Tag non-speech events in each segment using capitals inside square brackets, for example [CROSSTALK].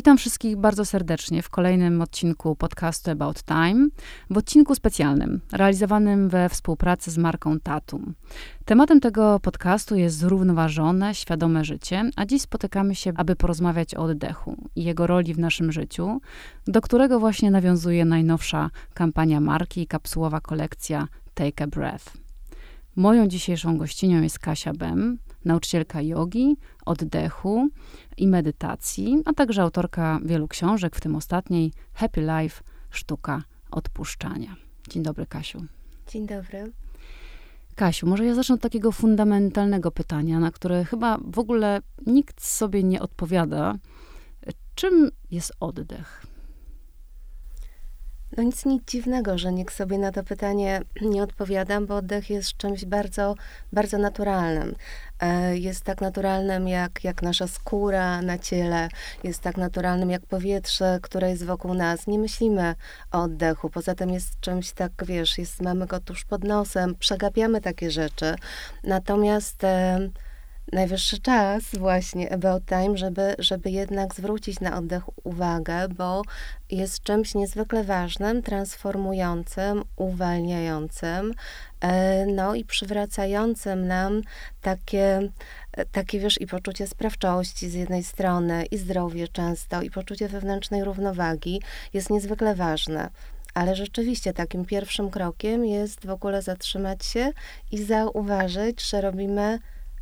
Witam wszystkich bardzo serdecznie w kolejnym odcinku podcastu About Time, w odcinku specjalnym, realizowanym we współpracy z marką Tatum. Tematem tego podcastu jest zrównoważone, świadome życie, a dziś spotykamy się, aby porozmawiać o oddechu i jego roli w naszym życiu, do którego właśnie nawiązuje najnowsza kampania marki i kapsułowa kolekcja Take a Breath. Moją dzisiejszą gościnią jest Kasia Bem, nauczycielka jogi, oddechu i medytacji, a także autorka wielu książek, w tym ostatniej Happy Life Sztuka Odpuszczania. Dzień dobry, Kasiu. Dzień dobry. Kasiu, może ja zacznę od takiego fundamentalnego pytania, na które chyba w ogóle nikt sobie nie odpowiada. Czym jest oddech? No nic, nic dziwnego, że nikt sobie na to pytanie [CLEARS THROAT] nie odpowiada, bo oddech jest czymś bardzo, bardzo naturalnym. E, jest tak naturalnym jak, jak nasza skóra na ciele, jest tak naturalnym jak powietrze, które jest wokół nas. Nie myślimy o oddechu. Poza tym jest czymś tak, wiesz, jest, mamy go tuż pod nosem, przegapiamy takie rzeczy. Natomiast e, najwyższy czas właśnie about time, żeby, żeby jednak zwrócić na oddech uwagę, bo jest czymś niezwykle ważnym, transformującym, uwalniającym, e, no i przywracającym nam takie, takie, wiesz, i poczucie sprawczości z jednej strony, i zdrowie często, i poczucie wewnętrznej równowagi jest niezwykle ważne. Ale rzeczywiście takim pierwszym krokiem jest w ogóle zatrzymać się i zauważyć, że robimy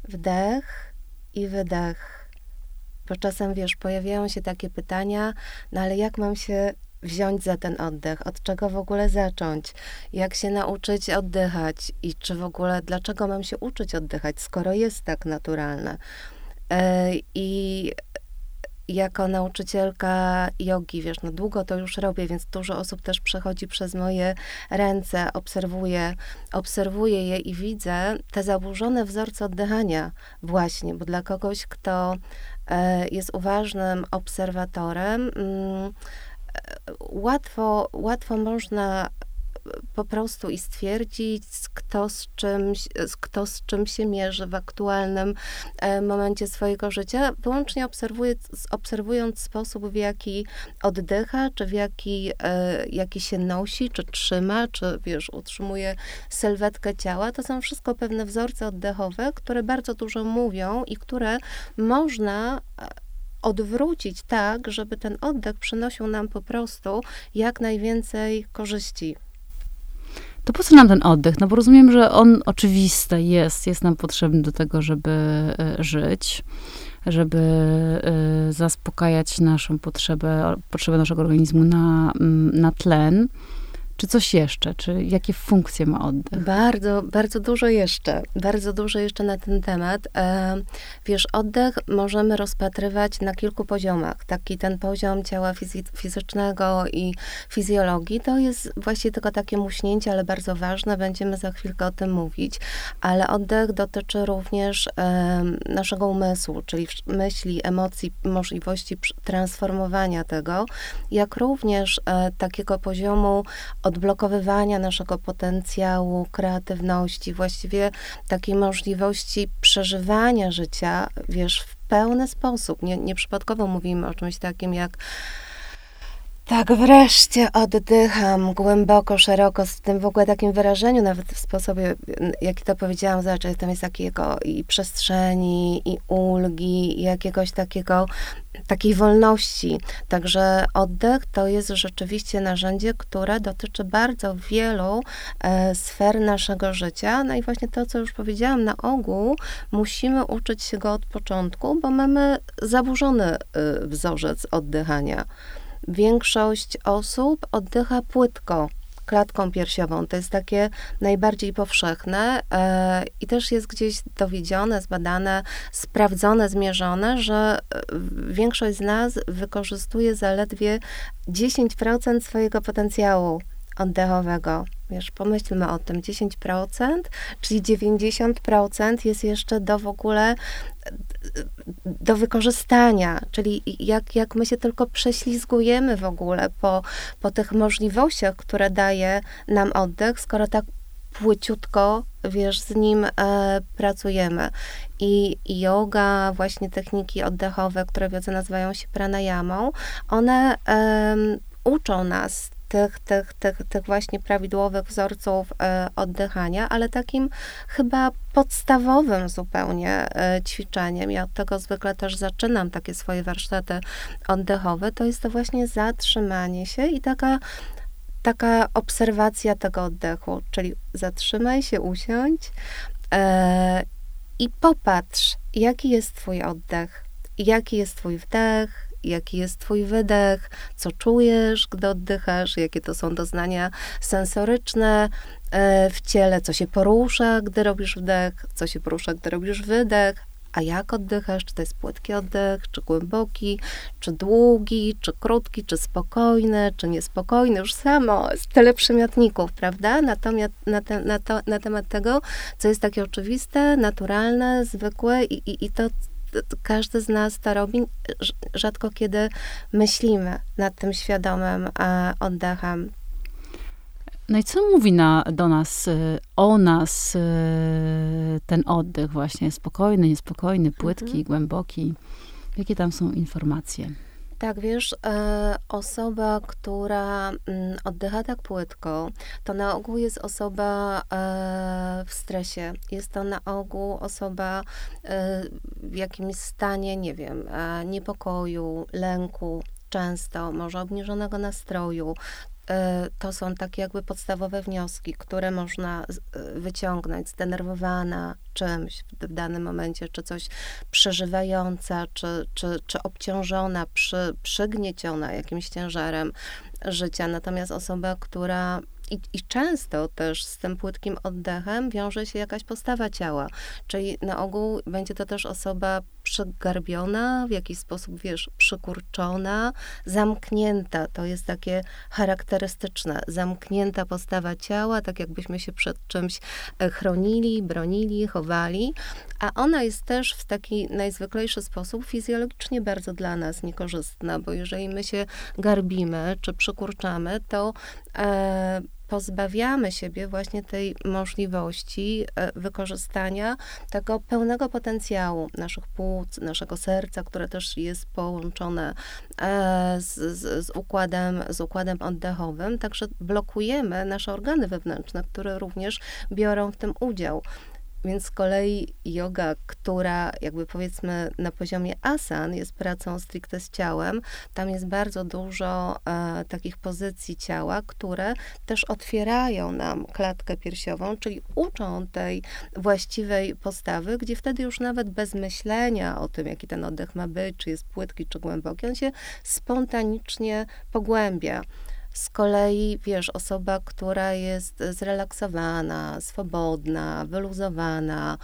wdech i wydech. Bo czasem, wiesz, pojawiają się takie pytania, no ale jak mam się wziąć za ten oddech? Od czego w ogóle zacząć? Jak się nauczyć oddychać? I czy w ogóle, dlaczego mam się uczyć oddychać, skoro jest tak naturalne? E, I jako nauczycielka jogi, wiesz, no długo to już robię, więc dużo osób też przechodzi przez moje ręce, obserwuję, obserwuję je i widzę te zaburzone wzorce oddychania właśnie, bo dla kogoś, kto e, jest uważnym obserwatorem, mm, e, łatwo, łatwo można po prostu i stwierdzić, kto z, czymś, kto z czym się mierzy w aktualnym e, momencie swojego życia, wyłącznie obserwuje, obserwując sposób, w jaki oddycha, czy w jaki, e, jaki się nosi, czy trzyma, czy wiesz, utrzymuje sylwetkę ciała. To są wszystko pewne wzorce oddechowe, które bardzo dużo mówią i które można e, odwrócić tak, żeby ten oddech przynosił nam po prostu jak najwięcej korzyści to po co nam ten oddech? No bo rozumiem, że on oczywiste jest, jest nam potrzebny do tego, żeby e, żyć, żeby e, zaspokajać naszą potrzebę, potrzebę naszego organizmu na, mm, na tlen. Czy coś jeszcze? Czy jakie funkcje ma oddech? Bardzo, bardzo dużo jeszcze. Bardzo dużo jeszcze na ten temat. E, wiesz, oddech możemy rozpatrywać na kilku poziomach. Taki ten poziom ciała fizycznego i fizjologii to jest właśnie tylko takie muśnięcie, ale bardzo ważne. Będziemy za chwilkę o tym mówić. Ale oddech dotyczy również e, naszego umysłu, czyli myśli, emocji, możliwości transformowania tego, jak również e, takiego poziomu odblokowywania naszego potencjału, kreatywności, właściwie takiej możliwości przeżywania życia, wiesz, w pełny sposób. Nie, nieprzypadkowo mówimy o czymś takim jak tak, wreszcie oddycham głęboko, szeroko, z tym w ogóle takim wyrażeniu, nawet w sposobie, jaki to powiedziałam, znaczy tam jest takiego i przestrzeni, i ulgi, i jakiegoś takiego, takiej wolności. Także oddech to jest rzeczywiście narzędzie, które dotyczy bardzo wielu e, sfer naszego życia. No i właśnie to, co już powiedziałam, na ogół musimy uczyć się go od początku, bo mamy zaburzony y, wzorzec oddychania większość osób oddycha płytko klatką piersiową. To jest takie najbardziej powszechne e, i też jest gdzieś dowiedzione, zbadane, sprawdzone, zmierzone, że e, większość z nas wykorzystuje zaledwie 10% swojego potencjału oddechowego. Wiesz, pomyślmy o tym, 10%, czyli 90% jest jeszcze do w ogóle do wykorzystania, czyli jak, jak my się tylko prześlizgujemy w ogóle po, po tych możliwościach, które daje nam oddech, skoro tak płyciutko, wiesz, z nim e, pracujemy. I, yoga, właśnie techniki oddechowe, które wiedzę nazywają się pranayamą, one e, uczą nas tych, tych, tych, tych właśnie prawidłowych wzorców e, oddychania, ale takim chyba podstawowym zupełnie e, ćwiczeniem, ja od tego zwykle też zaczynam takie swoje warsztaty oddechowe, to jest to właśnie zatrzymanie się i taka taka obserwacja tego oddechu, czyli zatrzymaj się, usiądź e, i popatrz, jaki jest Twój oddech, jaki jest Twój wdech, jaki jest Twój wydech, co czujesz, gdy oddychasz, jakie to są doznania sensoryczne e, w ciele, co się porusza, gdy robisz wdech, co się porusza, gdy robisz wydech, a jak oddychasz, czy to jest płytki oddech, czy głęboki, czy długi, czy krótki, czy spokojny, czy niespokojny, już samo tyle przymiotników, prawda? Natomiast na, te, na, to, na temat tego, co jest takie oczywiste, naturalne, zwykłe i, i, i to, każdy z nas to robi, rzadko kiedy myślimy nad tym świadomym e, oddechem. No i co mówi na, do nas, y, o nas y, ten oddech właśnie, spokojny, niespokojny, płytki, mhm. głęboki? Jakie tam są informacje? Tak, wiesz, e, osoba, która mm, oddycha tak płytko, to na ogół jest osoba e, w stresie. Jest to na ogół osoba e, w jakimś stanie, nie wiem, niepokoju, lęku, często, może obniżonego nastroju. E, to są takie jakby podstawowe wnioski, które można e, wyciągnąć, zdenerwowana czymś w danym momencie, czy coś przeżywająca, czy, czy, czy obciążona, przy, przygnieciona jakimś ciężarem życia. Natomiast osoba, która i, I, często też z tym płytkim oddechem wiąże się jakaś postawa ciała, czyli na ogół będzie to też osoba przygarbiona, w jakiś sposób, wiesz, przykurczona, zamknięta. To jest takie charakterystyczne. Zamknięta postawa ciała, tak jakbyśmy się przed czymś e, chronili, bronili, chowali, a ona jest też w taki najzwyklejszy sposób fizjologicznie bardzo dla nas niekorzystna, bo jeżeli my się garbimy czy przykurczamy, to e, pozbawiamy siebie właśnie tej możliwości e, wykorzystania tego pełnego potencjału naszych płuc, naszego serca, które też jest połączone e, z, z, z, układem, z układem oddechowym. Także blokujemy nasze organy wewnętrzne, które również biorą w tym udział. Więc z kolei yoga, która jakby powiedzmy na poziomie asan jest pracą stricte z ciałem, tam jest bardzo dużo e, takich pozycji ciała, które też otwierają nam klatkę piersiową, czyli uczą tej właściwej postawy, gdzie wtedy już nawet bez myślenia o tym, jaki ten oddech ma być, czy jest płytki, czy głęboki, on się spontanicznie pogłębia. Z kolei, wiesz, osoba, która jest zrelaksowana, swobodna, wyluzowana,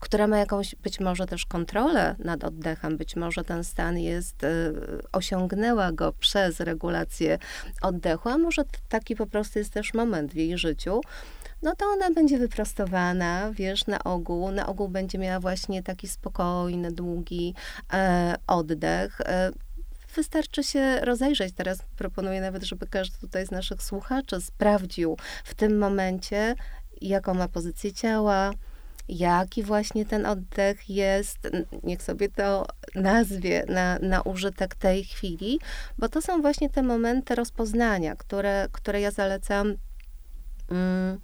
która ma jakąś być może też kontrolę nad oddechem, być może ten stan jest, y, osiągnęła go przez regulację oddechu, a może taki po prostu jest też moment w jej życiu, no to ona będzie wyprostowana, wiesz, na ogół. Na ogół będzie miała właśnie taki spokojny, długi e, oddech. E, wystarczy się rozejrzeć. Teraz proponuję nawet, żeby każdy tutaj z naszych słuchaczy sprawdził w tym momencie, jaką ma pozycję ciała, jaki właśnie ten oddech jest, niech sobie to nazwie na, na użytek tej chwili, bo to są właśnie te momenty rozpoznania, które, które ja zalecam. Mm,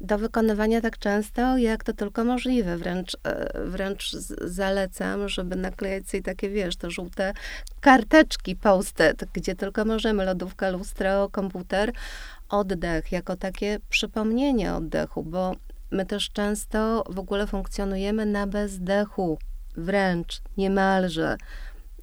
do wykonywania tak często, jak to tylko możliwe. Wręcz, e, wręcz zalecam, żeby naklejać sobie takie, wiesz, te żółte karteczki post-it, gdzie tylko możemy, lodówka, lustro, komputer, oddech, jako takie przypomnienie oddechu, bo my też często w ogóle funkcjonujemy na bezdechu, wręcz, niemalże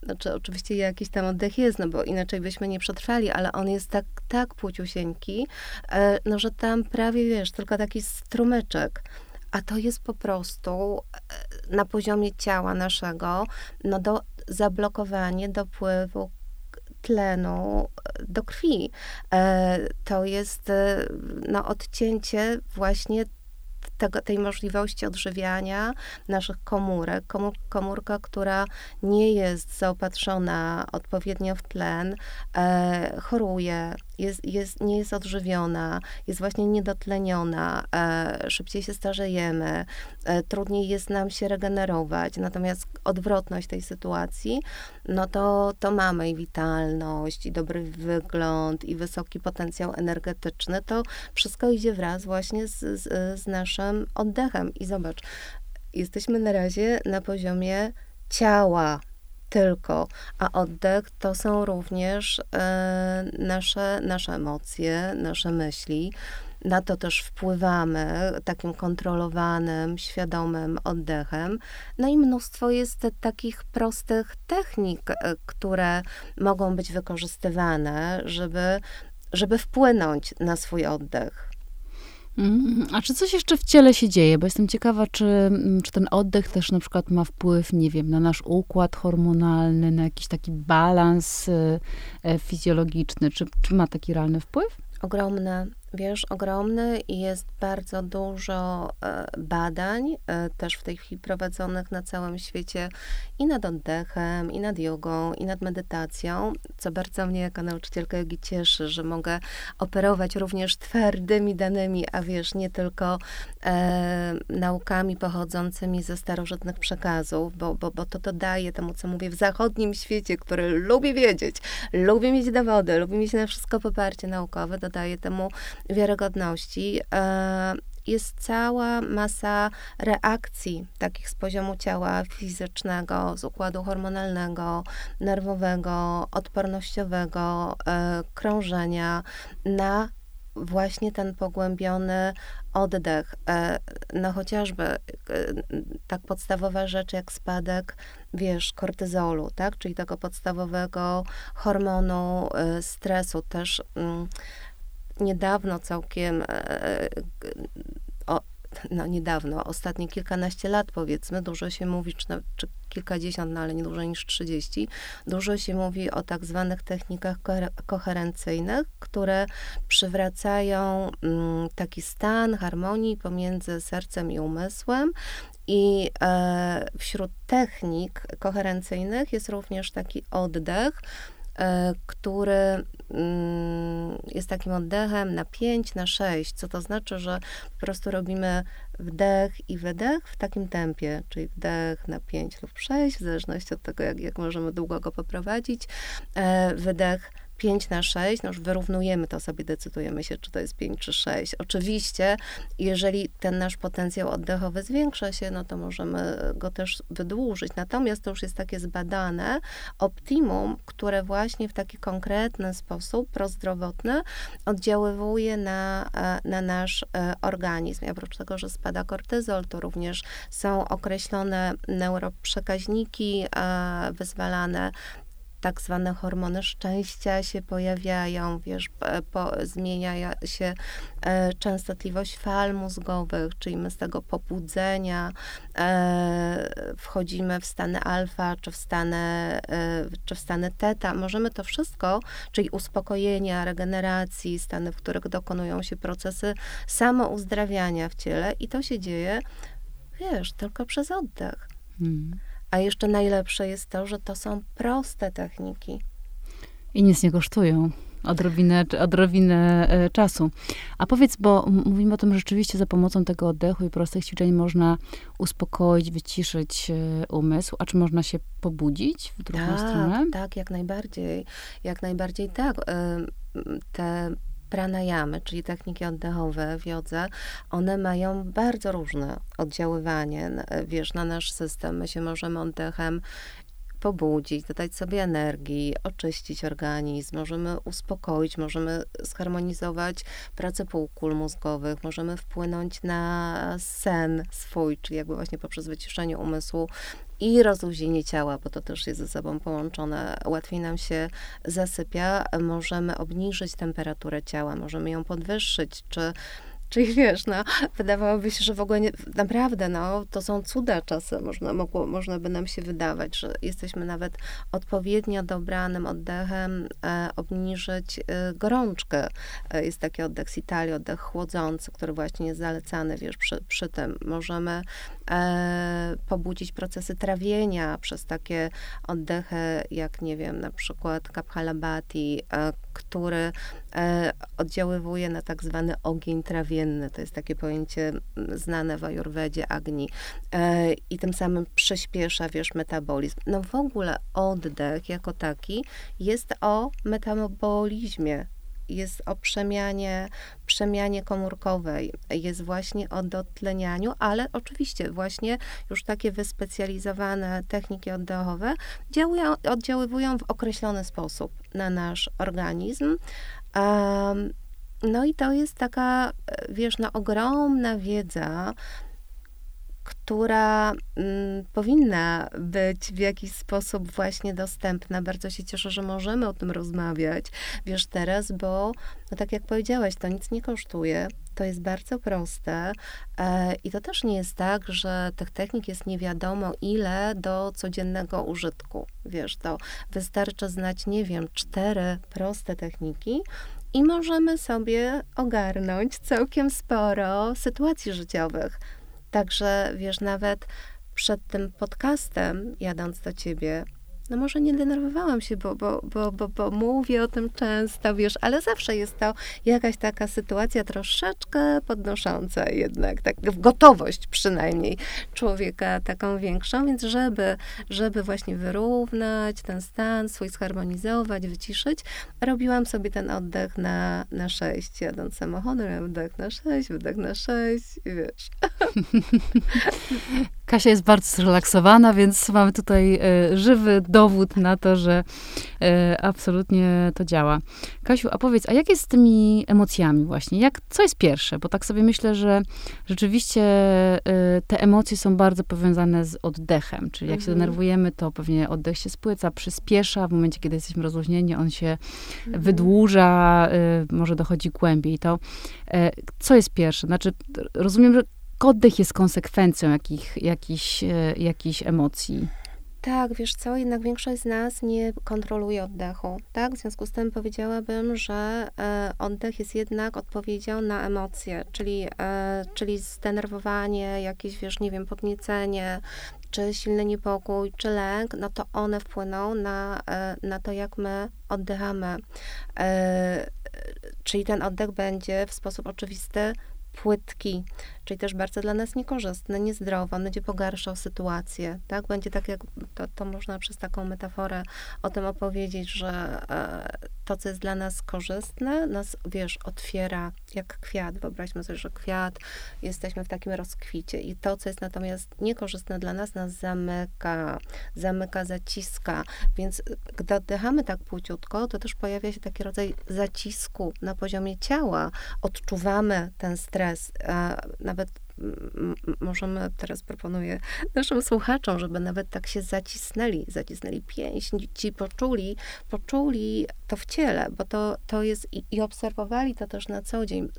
znaczy oczywiście jakiś tam oddech jest, no bo inaczej byśmy nie przetrwali, ale on jest tak, tak płciusieńki, e, no że tam prawie, wiesz, tylko taki strumyczek. A to jest po prostu e, na poziomie ciała naszego, no do zablokowanie dopływu tlenu e, do krwi. To jest no, odcięcie właśnie tego, tej możliwości odżywiania naszych komórek. Komór, komórka, która nie jest zaopatrzona odpowiednio w tlen, e, choruje, jest, jest, nie jest odżywiona, jest właśnie niedotleniona, e, szybciej się starzejemy, e, trudniej jest nam się regenerować. Natomiast odwrotność tej sytuacji, no to, to mamy i witalność, i dobry wygląd, i wysoki potencjał energetyczny. To wszystko idzie wraz właśnie z, z, z naszym oddechem. I zobacz, jesteśmy na razie na poziomie ciała, tylko, a oddech to są również e, nasze, nasze emocje, nasze myśli. Na to też wpływamy takim kontrolowanym, świadomym oddechem. No i mnóstwo jest takich prostych technik, e, które mogą być wykorzystywane, żeby, żeby wpłynąć na swój oddech. Mhm. A czy coś jeszcze w ciele się dzieje? Bo jestem ciekawa, czy, mm, czy ten oddech też na przykład ma wpływ, nie wiem, na nasz układ hormonalny, na jakiś taki balans y, y, fizjologiczny. Czy, czy ma taki realny wpływ? Ogromne wiesz, ogromny i jest bardzo dużo e, badań, e, też w tej chwili prowadzonych na całym świecie i nad oddechem, i nad jogą, i nad medytacją, co bardzo mnie jako nauczycielka jogi cieszy, że mogę operować również twardymi danymi, a wiesz, nie tylko e, naukami pochodzącymi ze starożytnych przekazów, bo, bo, bo to dodaje temu, co mówię, w zachodnim świecie, który lubi wiedzieć, lubi mieć dowody, lubi mieć na wszystko poparcie naukowe, dodaje temu wiarygodności e, jest cała masa reakcji takich z poziomu ciała fizycznego, z układu hormonalnego, nerwowego, odpornościowego, e, krążenia na właśnie ten pogłębiony oddech. E, no chociażby tak podstawowa rzecz jak spadek, wiesz, kortyzolu, tak? Czyli tego podstawowego hormonu stresu też mm, niedawno całkiem, e, no niedawno, ostatnie kilkanaście lat powiedzmy, dużo się mówi, czy, czy kilkadziesiąt, no ale nie dłużej niż trzydzieści, dużo się mówi o tak zwanych technikach koherencyjnych, które przywracają mm, taki stan harmonii pomiędzy sercem i umysłem. I e, wśród technik koherencyjnych jest również taki oddech, który mm, jest takim oddechem na 5, na 6, co to znaczy, że po prostu robimy wdech i wydech w takim tempie, czyli wdech na 5 lub 6, w zależności od tego, jak, jak możemy długo go poprowadzić, e, wydech 5 na 6, no już wyrównujemy to sobie, decydujemy się, czy to jest 5 czy 6. Oczywiście, jeżeli ten nasz potencjał oddechowy zwiększa się, no to możemy go też wydłużyć. Natomiast to już jest takie zbadane optimum, które właśnie w taki konkretny sposób prozdrowotny oddziaływuje na, e, na nasz e, organizm. I oprócz tego, że spada kortyzol, to również są określone neuroprzekaźniki e, wyzwalane tak zwane hormony szczęścia się pojawiają, wiesz, po, zmienia się e, częstotliwość fal mózgowych, czyli my z tego pobudzenia e, wchodzimy w stany alfa, czy w stany, e, czy w stany teta. Możemy to wszystko, czyli uspokojenia, regeneracji, stany, w których dokonują się procesy samouzdrawiania w ciele i to się dzieje, wiesz, tylko przez oddech. Hmm. A jeszcze najlepsze jest to, że to są proste techniki. I nic nie kosztują. Odrobinę, odrobinę e, czasu. A powiedz, bo mówimy o tym, że rzeczywiście za pomocą tego oddechu i prostych ćwiczeń można uspokoić, wyciszyć e, umysł, a czy można się pobudzić w drugą tak, stronę? Tak, jak najbardziej. Jak najbardziej tak. Te pranayamy, czyli techniki oddechowe w jodze, one mają bardzo różne oddziaływanie, wiesz, na nasz system. My się możemy oddechem pobudzić, dodać sobie energii, oczyścić organizm, możemy uspokoić, możemy zharmonizować pracę półkul mózgowych, możemy wpłynąć na sen swój, czyli jakby właśnie poprzez wyciszenie umysłu i rozluźnienie ciała, bo to też jest ze sobą połączone. Łatwiej nam się zasypia, możemy obniżyć temperaturę ciała, możemy ją podwyższyć, czy Czyli wiesz, no, wydawałoby się, że w ogóle nie, naprawdę, no, to są cuda czasem, można, mogło, można by nam się wydawać, że jesteśmy nawet odpowiednio dobranym oddechem e, obniżyć e, gorączkę. E, jest taki oddech z Italii, oddech chłodzący, który właśnie jest zalecany, wiesz, przy, przy tym. Możemy e, pobudzić procesy trawienia przez takie oddechy, jak, nie wiem, na przykład Kaphalabhati, e, który oddziaływuje na tak zwany ogień trawienny. To jest takie pojęcie znane w Ajurwedzie, Agni. E, I tym samym przyspiesza, wiesz, metabolizm. No w ogóle oddech jako taki jest o metabolizmie jest o przemianie, przemianie komórkowej, jest właśnie o dotlenianiu, ale oczywiście właśnie już takie wyspecjalizowane techniki oddechowe działają, oddziaływują w określony sposób na nasz organizm. Um, no i to jest taka, wiesz, no, ogromna wiedza, która mm, powinna być w jakiś sposób właśnie dostępna. Bardzo się cieszę, że możemy o tym rozmawiać, wiesz, teraz, bo no tak jak powiedziałaś, to nic nie kosztuje. To jest bardzo proste e, i to też nie jest tak, że tych technik jest nie wiadomo ile do codziennego użytku. Wiesz, to wystarczy znać, nie wiem, cztery proste techniki i możemy sobie ogarnąć całkiem sporo sytuacji życiowych. Także wiesz, nawet przed tym podcastem, jadąc do ciebie, no może nie denerwowałam się, bo, bo, bo, bo, bo mówię o tym często, wiesz, ale zawsze jest to jakaś taka sytuacja troszeczkę podnosząca jednak, tak, gotowość przynajmniej człowieka taką większą, więc żeby, żeby właśnie wyrównać ten stan swój, zharmonizować, wyciszyć, robiłam sobie ten oddech na, na sześć, jadąc samochodem, wdech na sześć, wdech na sześć, wiesz. [LAUGHS] Kasia jest bardzo zrelaksowana, więc mamy tutaj y, żywy dowód na to, że y, absolutnie to działa. Kasiu, a powiedz, a jak jest z tymi emocjami właśnie? Jak, co jest pierwsze? Bo tak sobie myślę, że rzeczywiście y, te emocje są bardzo powiązane z oddechem, czyli jak mhm. się denerwujemy, to pewnie oddech się spłyca, przyspiesza, w momencie, kiedy jesteśmy rozluźnieni, on się mhm. wydłuża, może dochodzi głębiej. To co jest pierwsze? Znaczy, rozumiem, że oddech jest konsekwencją jakich, jakichś, e, jakichś emocji. Tak, wiesz co, jednak większość z nas nie kontroluje oddechu, tak? W związku z tym powiedziałabym, że e, oddech jest jednak odpowiedzią na emocje, czyli, e, czyli zdenerwowanie, jakieś, wiesz, nie wiem, podniecenie, czy silny niepokój, czy lęk, no to one wpłyną na, na to, jak my oddychamy. Czyli ten oddech będzie w sposób oczywisty płytki, czyli też bardzo dla nas niekorzystne, niezdrowe, on będzie pogarszał sytuację, tak? Będzie tak jak, to, to można przez taką metaforę o tym opowiedzieć, że e, to, co jest dla nas korzystne, nas, wiesz, otwiera jak kwiat. Wyobraźmy sobie, że kwiat, jesteśmy w takim rozkwicie i to, co jest natomiast niekorzystne dla nas, nas zamyka, zamyka, zaciska, więc gdy oddychamy tak płciutko, to też pojawia się taki rodzaj zacisku na poziomie ciała. Odczuwamy ten stres, a nawet możemy, teraz proponuję naszym słuchaczom, żeby nawet tak się zacisnęli, zacisnęli pięść, ci poczuli, poczuli to w ciele, bo to, to jest i, i obserwowali to też na co dzień.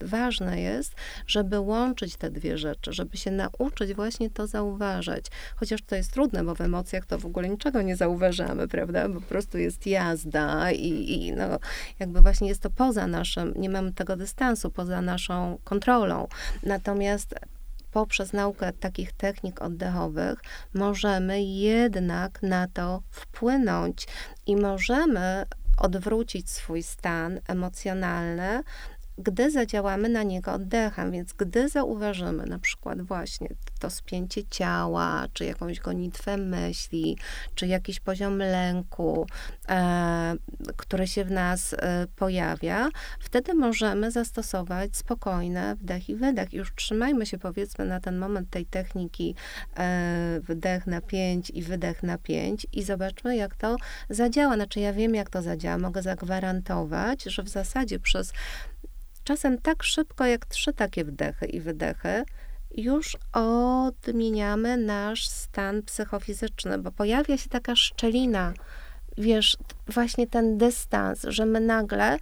Ważne jest, żeby łączyć te dwie rzeczy, żeby się nauczyć właśnie to zauważać. Chociaż to jest trudne, bo w emocjach to w ogóle niczego nie zauważamy, prawda? Bo po prostu jest jazda i, i no, jakby właśnie jest to poza naszym, nie mamy tego dystansu, poza naszą kontrolą. Natomiast poprzez naukę takich technik oddechowych możemy jednak na to wpłynąć i możemy odwrócić swój stan emocjonalny gdy zadziałamy na niego oddechem, więc gdy zauważymy na przykład właśnie to spięcie ciała, czy jakąś gonitwę myśli, czy jakiś poziom lęku, e, który się w nas e, pojawia, wtedy możemy zastosować spokojne wdech i wydech. Już trzymajmy się powiedzmy na ten moment tej techniki e, wdech na 5 i wydech na 5 i zobaczmy jak to zadziała. Znaczy ja wiem jak to zadziała, mogę zagwarantować, że w zasadzie przez czasem tak szybko jak trzy takie wdechy i wydechy, już odmieniamy nasz stan psychofizyczny, bo pojawia się taka szczelina, wiesz, właśnie ten dystans, że my nagle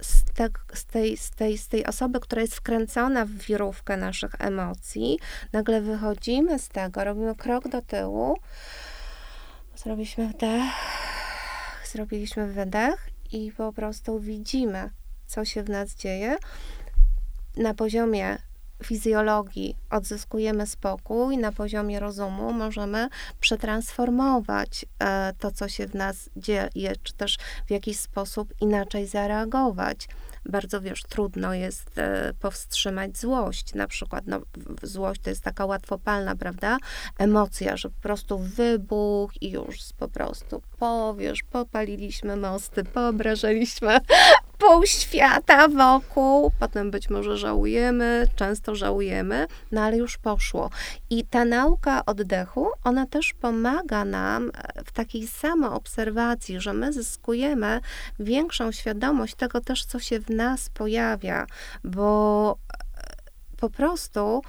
z, te, z, tej, z, tej, z tej osoby, która jest wkręcona w wirówkę naszych emocji, nagle wychodzimy z tego, robimy krok do tyłu, zrobiliśmy wdech, zrobiliśmy wydech i po prostu widzimy, co się w nas dzieje. Na poziomie fizjologii odzyskujemy spokój, na poziomie rozumu możemy przetransformować e, to, co się w nas dzieje, czy też w jakiś sposób inaczej zareagować bardzo, wiesz, trudno jest e, powstrzymać złość. Na przykład, no, złość to jest taka łatwopalna, prawda? Emocja, że po prostu wybuch i już po prostu powiesz, popaliliśmy mosty, poobrażaliśmy pół świata wokół, potem być może żałujemy, często żałujemy, no ale już poszło. I ta nauka oddechu, ona też pomaga nam e, w takiej samoobserwacji, że my zyskujemy większą świadomość tego też, co się w nas pojawia, bo e, po prostu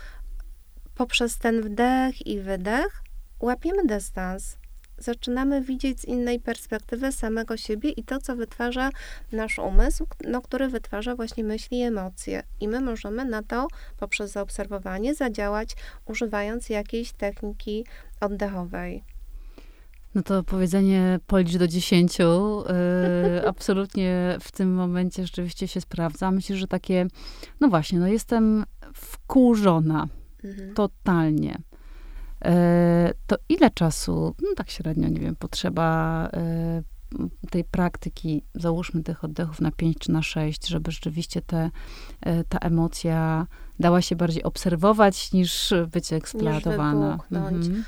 poprzez ten wdech i wydech łapiemy dystans zaczynamy widzieć z innej perspektywy samego siebie i to, co wytwarza nasz umysł, no, który wytwarza właśnie myśli i emocje. I my możemy na to poprzez zaobserwowanie zadziałać, używając jakiejś techniki oddechowej. No to powiedzenie policz do dziesięciu yy, absolutnie w tym momencie rzeczywiście się sprawdza. Myślę, że takie, no właśnie, no jestem wkurzona. Mhm. Totalnie. E, to ile czasu, no tak średnio, nie wiem, potrzeba e, tej praktyki, załóżmy tych oddechów na 5 czy na 6, żeby rzeczywiście te, e, ta emocja dała się bardziej obserwować niż być eksploatowana. Niż mhm.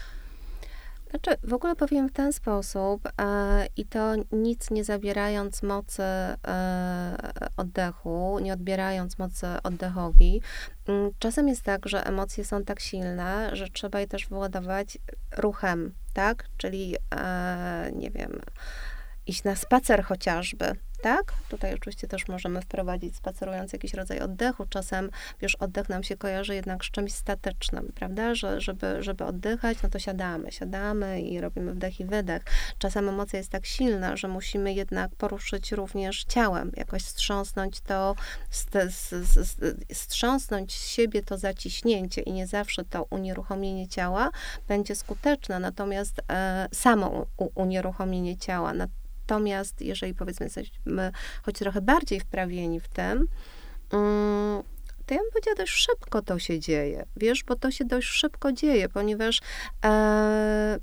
Znaczy, w ogóle powiem w ten sposób e, i to nic nie zabierając mocy e, oddechu, nie odbierając mocy oddechowi. Mm, czasem jest tak, że emocje są tak silne, że trzeba je też wyładować ruchem, tak? Czyli, e, nie wiem, iść na spacer chociażby, tak? Tutaj oczywiście też możemy wprowadzić spacerując jakiś rodzaj oddechu. Czasem, wiesz, oddech nam się kojarzy jednak z czymś statycznym, prawda? Że żeby, żeby oddychać, no to siadamy, siadamy i robimy wdech i wydech. Czasem emocja jest tak silna, że musimy jednak poruszyć również ciałem, jakoś wstrząsnąć to, wstrząsnąć z siebie to zaciśnięcie i nie zawsze to unieruchomienie ciała będzie skuteczne, natomiast e, samo unieruchomienie ciała, Natomiast jeżeli powiedzmy jesteśmy choć trochę bardziej wprawieni w tym, mm, to ja bym powiedziała, dość szybko to się dzieje, wiesz, bo to się dość szybko dzieje, ponieważ e,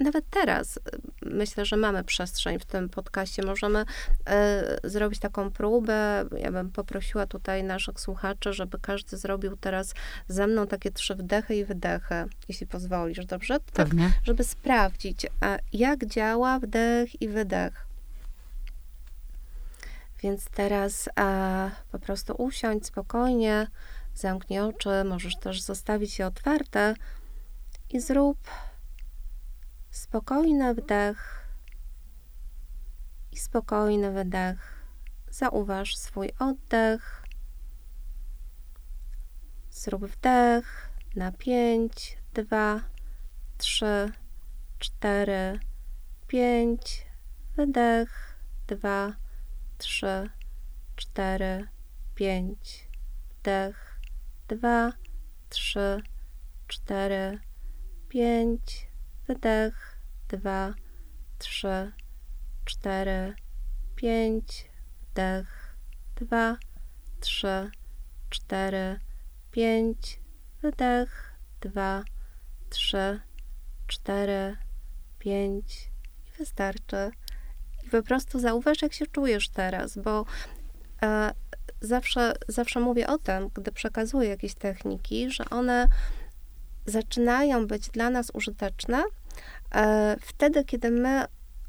nawet teraz y, myślę, że mamy przestrzeń w tym podcaście. Możemy e, zrobić taką próbę. Ja bym poprosiła tutaj naszych słuchaczy, żeby każdy zrobił teraz ze mną takie trzy wdechy i wydechy, jeśli pozwolisz, dobrze? Tak, żeby sprawdzić, jak działa wdech i wydech. Więc teraz a, po prostu usiądź spokojnie, zamknij oczy, możesz też zostawić je otwarte i zrób Spokojny wdech i spokojny wydech. Zauważ swój oddech. Zrób wdech na 5, 2, 3, 4, 5. Wydech 2, 3, 4, 5. Wdech 2, 3, 4, 5 wydech, dwa, trzy, cztery, pięć, wdech, dwa, trzy, cztery, pięć, wydech, dwa, trzy, cztery, pięć i wystarczy. I po prostu zauważ, jak się czujesz teraz, bo e, zawsze, zawsze mówię o tym, gdy przekazuję jakieś techniki, że one zaczynają być dla nas użyteczne e, wtedy, kiedy my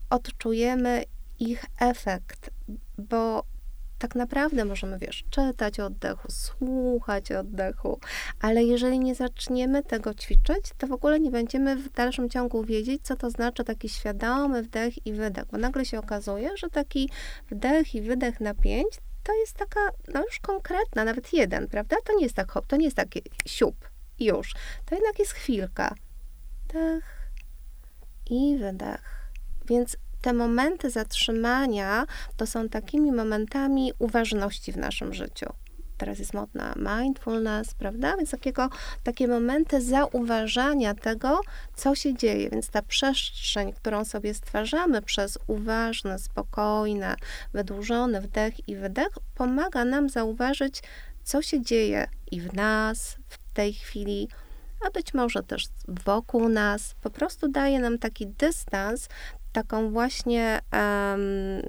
odczujemy ich efekt, bo tak naprawdę możemy, wiesz, czytać oddechu, słuchać oddechu, ale jeżeli nie zaczniemy tego ćwiczyć, to w ogóle nie będziemy w dalszym ciągu wiedzieć, co to znaczy taki świadomy wdech i wydech, bo nagle się okazuje, że taki wdech i wydech na pięć to jest taka, no już konkretna, nawet jeden, prawda? To nie jest tak hop, to nie jest taki siup, już. To jednak jest chwilka. Dech i wydech. Więc te momenty zatrzymania to są takimi momentami uważności w naszym życiu teraz jest modna mindfulness, prawda? Więc takiego, takie momenty zauważania tego, co się dzieje. Więc ta przestrzeń, którą sobie stwarzamy przez uważny, spokojny, wydłużony wdech i wydech, pomaga nam zauważyć, co się dzieje i w nas w tej chwili, a być może też wokół nas. Po prostu daje nam taki dystans, taką właśnie um,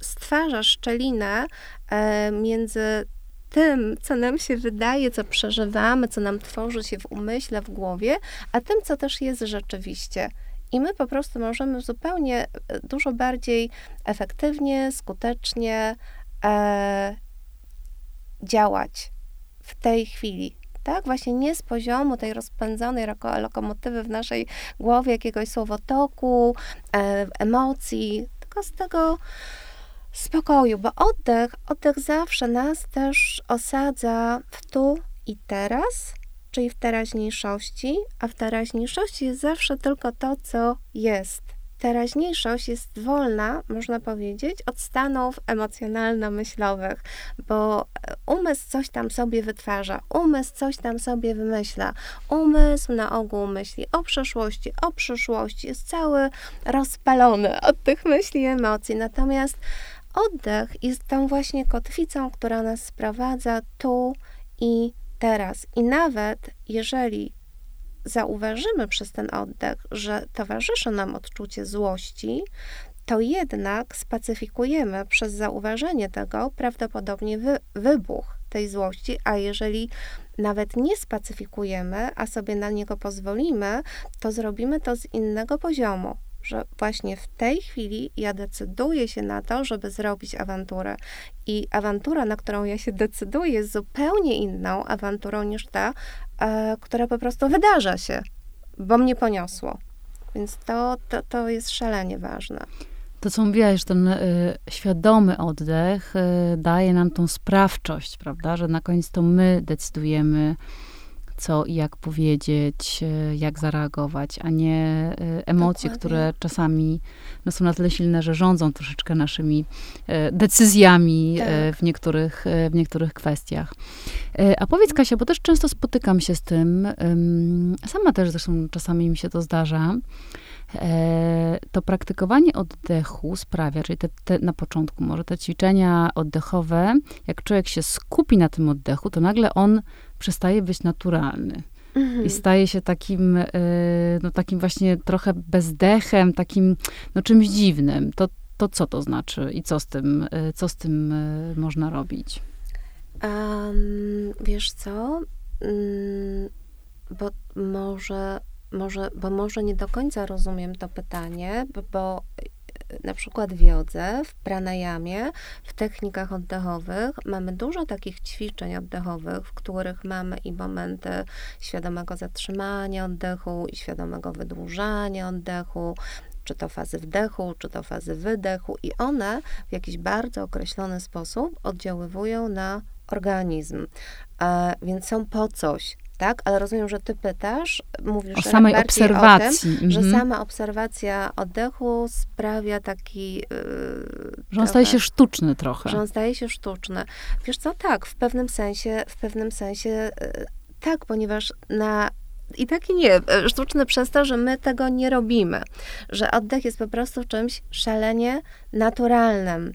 stwarza szczelinę um, między tym, co nam się wydaje, co przeżywamy, co nam tworzy się w umyśle, w głowie, a tym, co też jest rzeczywiście. I my po prostu możemy zupełnie e, dużo bardziej efektywnie, skutecznie e, działać w tej chwili. Tak, właśnie nie z poziomu tej rozpędzonej lokomotywy w naszej głowie, jakiegoś słowotoku, e, emocji, tylko z tego spokoju, bo oddech, oddech zawsze nas też osadza w tu i teraz, czyli w teraźniejszości, a w teraźniejszości jest zawsze tylko to, co jest. Teraźniejszość jest wolna, można powiedzieć, od stanów emocjonalno-myślowych, bo umysł coś tam sobie wytwarza, umysł coś tam sobie wymyśla. Umysł na ogół myśli o przeszłości, o przyszłości, jest cały rozpalony od tych myśli i emocji. Natomiast Oddech jest tą właśnie kotwicą, która nas sprowadza tu i teraz. I nawet jeżeli zauważymy przez ten oddech, że towarzyszy nam odczucie złości, to jednak spacyfikujemy przez zauważenie tego prawdopodobnie wy, wybuch tej złości, a jeżeli nawet nie spacyfikujemy, a sobie na niego pozwolimy, to zrobimy to z innego poziomu że właśnie w tej chwili ja decyduję się na to, żeby zrobić awanturę. I awantura, na którą ja się decyduję, jest zupełnie inną awanturą niż ta, e, która po prostu wydarza się, bo mnie poniosło. Więc to, to, to jest szalenie ważne. To, co mówiłaś, że ten y, świadomy oddech y, daje nam tą sprawczość, prawda? Że na koniec to my decydujemy, co i jak powiedzieć, e, jak zareagować, a nie e, emocje, Dokładnie. które czasami no, są na tyle silne, że rządzą troszeczkę naszymi e, decyzjami tak. w, niektórych, w niektórych kwestiach. A powiedz Kasia, bo też często spotykam się z tym, sama też zresztą czasami mi się to zdarza, to praktykowanie oddechu sprawia, czyli te, te, na początku może te ćwiczenia oddechowe, jak człowiek się skupi na tym oddechu, to nagle on przestaje być naturalny. Mhm. I staje się takim, e, no takim właśnie trochę bezdechem, takim no czymś dziwnym. To, to co to znaczy i co z tym, e, co z tym e, można robić? Um, wiesz co? Um, bo może, może, bo może nie do końca rozumiem to pytanie, bo na przykład w jodze, w pranayamie, w technikach oddechowych mamy dużo takich ćwiczeń oddechowych, w których mamy i momenty świadomego zatrzymania oddechu, i świadomego wydłużania oddechu, czy to fazy wdechu, czy to fazy wydechu, i one w jakiś bardzo określony sposób oddziaływują na organizm. E, więc są po coś tak? Ale rozumiem, że ty pytasz, mówisz o samej obserwacji. O tym, że mhm. sama obserwacja oddechu sprawia taki... Yy, że on staje się sztuczny trochę. Że on staje się sztuczny. Wiesz co, tak, w pewnym sensie, w pewnym sensie yy, tak, ponieważ na i tak i nie. E, sztuczny przez to, że my tego nie robimy. Że oddech jest po prostu czymś szalenie naturalnym.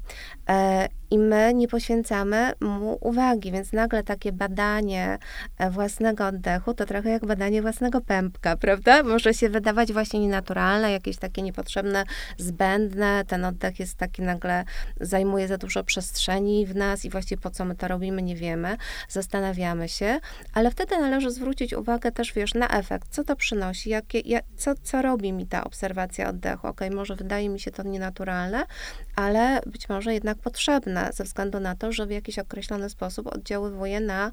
E, I my nie poświęcamy mu uwagi, więc nagle takie badanie e, własnego oddechu to trochę jak badanie własnego pępka, prawda? Może się wydawać właśnie nienaturalne, jakieś takie niepotrzebne, zbędne. Ten oddech jest taki nagle, zajmuje za dużo przestrzeni w nas i właściwie po co my to robimy, nie wiemy. Zastanawiamy się, ale wtedy należy zwrócić uwagę też, wiesz, na efekt. Co to przynosi? Jakie, jak, co, co robi mi ta obserwacja oddechu? Ok, może wydaje mi się to nienaturalne, ale być może jednak potrzebne, ze względu na to, że w jakiś określony sposób oddziaływuje na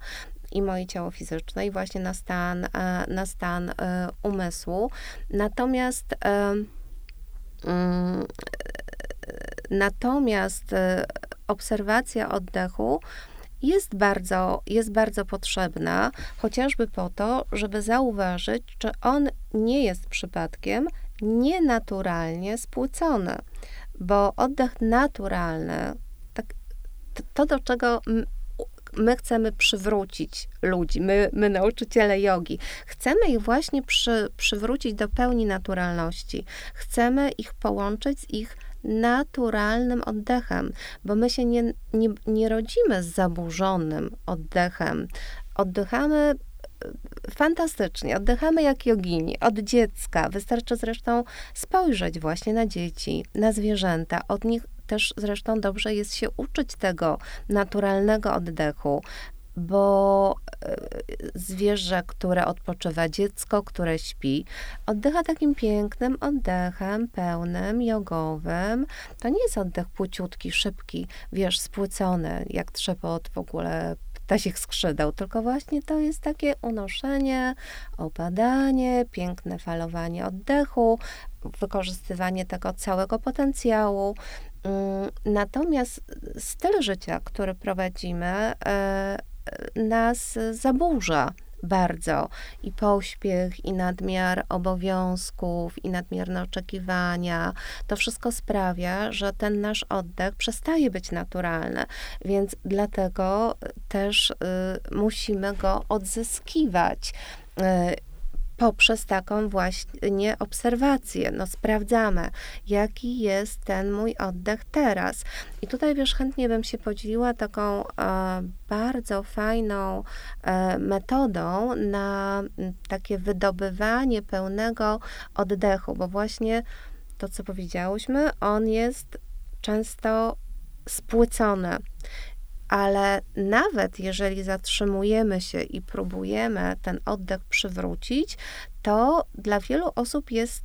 i moje ciało fizyczne, i właśnie na stan, e, na stan e, umysłu. Natomiast mm, Natomiast e, obserwacja oddechu jest bardzo, jest bardzo potrzebna, chociażby po to, żeby zauważyć, czy on nie jest przypadkiem nienaturalnie spłycony. bo oddech naturalny, to, do czego my chcemy przywrócić ludzi, my, my nauczyciele jogi. Chcemy ich właśnie przy, przywrócić do pełni naturalności. Chcemy ich połączyć z ich naturalnym oddechem, bo my się nie, nie, nie rodzimy z zaburzonym oddechem. Oddychamy e, fantastycznie, oddychamy jak jogini, od dziecka. Wystarczy zresztą spojrzeć właśnie na dzieci, na zwierzęta. Od nich też zresztą dobrze jest się uczyć tego naturalnego oddechu, bo e, zwierzę, które odpoczywa, dziecko, które śpi, oddycha takim pięknym oddechem, pełnym, jogowym. To nie jest oddech płciutki, szybki, wiesz, spłycony, jak trzepot w ogóle ptasich skrzydeł, tylko właśnie to jest takie unoszenie, opadanie, piękne falowanie oddechu, wykorzystywanie tego całego potencjału. Mm, natomiast styl życia, który prowadzimy, e, nas zaburza bardzo. I pośpiech, i nadmiar obowiązków, i nadmierne oczekiwania. To wszystko sprawia, że ten nasz oddech przestaje być naturalny. Więc dlatego też y, musimy go odzyskiwać. Poprzez taką właśnie obserwację. No, sprawdzamy, jaki jest ten mój oddech teraz. I tutaj, wiesz, chętnie bym się podzieliła taką e, bardzo fajną e, metodą na takie wydobywanie pełnego oddechu, bo właśnie to, co powiedziałyśmy, on jest często spłycony ale nawet jeżeli zatrzymujemy się i próbujemy ten oddech przywrócić, to dla wielu osób jest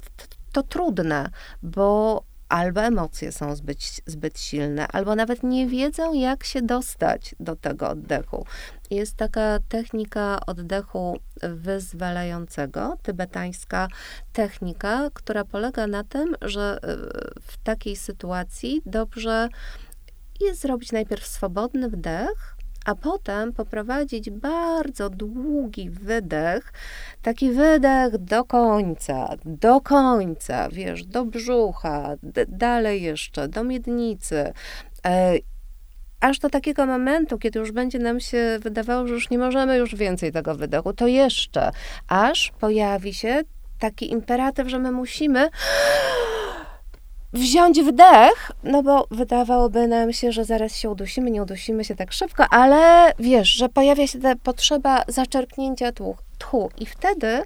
to trudne, bo albo emocje są zbyt, zbyt silne, albo nawet nie wiedzą, jak się dostać do tego oddechu. Jest taka technika oddechu wyzwalającego, tybetańska technika, która polega na tym, że e, w takiej sytuacji dobrze jest zrobić najpierw swobodny wdech, a potem poprowadzić bardzo długi wydech, taki wydech do końca, do końca, wiesz, do brzucha, dalej jeszcze, do miednicy. E, aż do takiego momentu, kiedy już będzie nam się wydawało, że już nie możemy już więcej tego wydechu, to jeszcze, aż pojawi się taki imperatyw, że my musimy wziąć wdech, no bo wydawałoby nam się, że zaraz się udusimy, nie udusimy się tak szybko, ale wiesz, że pojawia się ta potrzeba zaczerpnięcia tchu, tchu i wtedy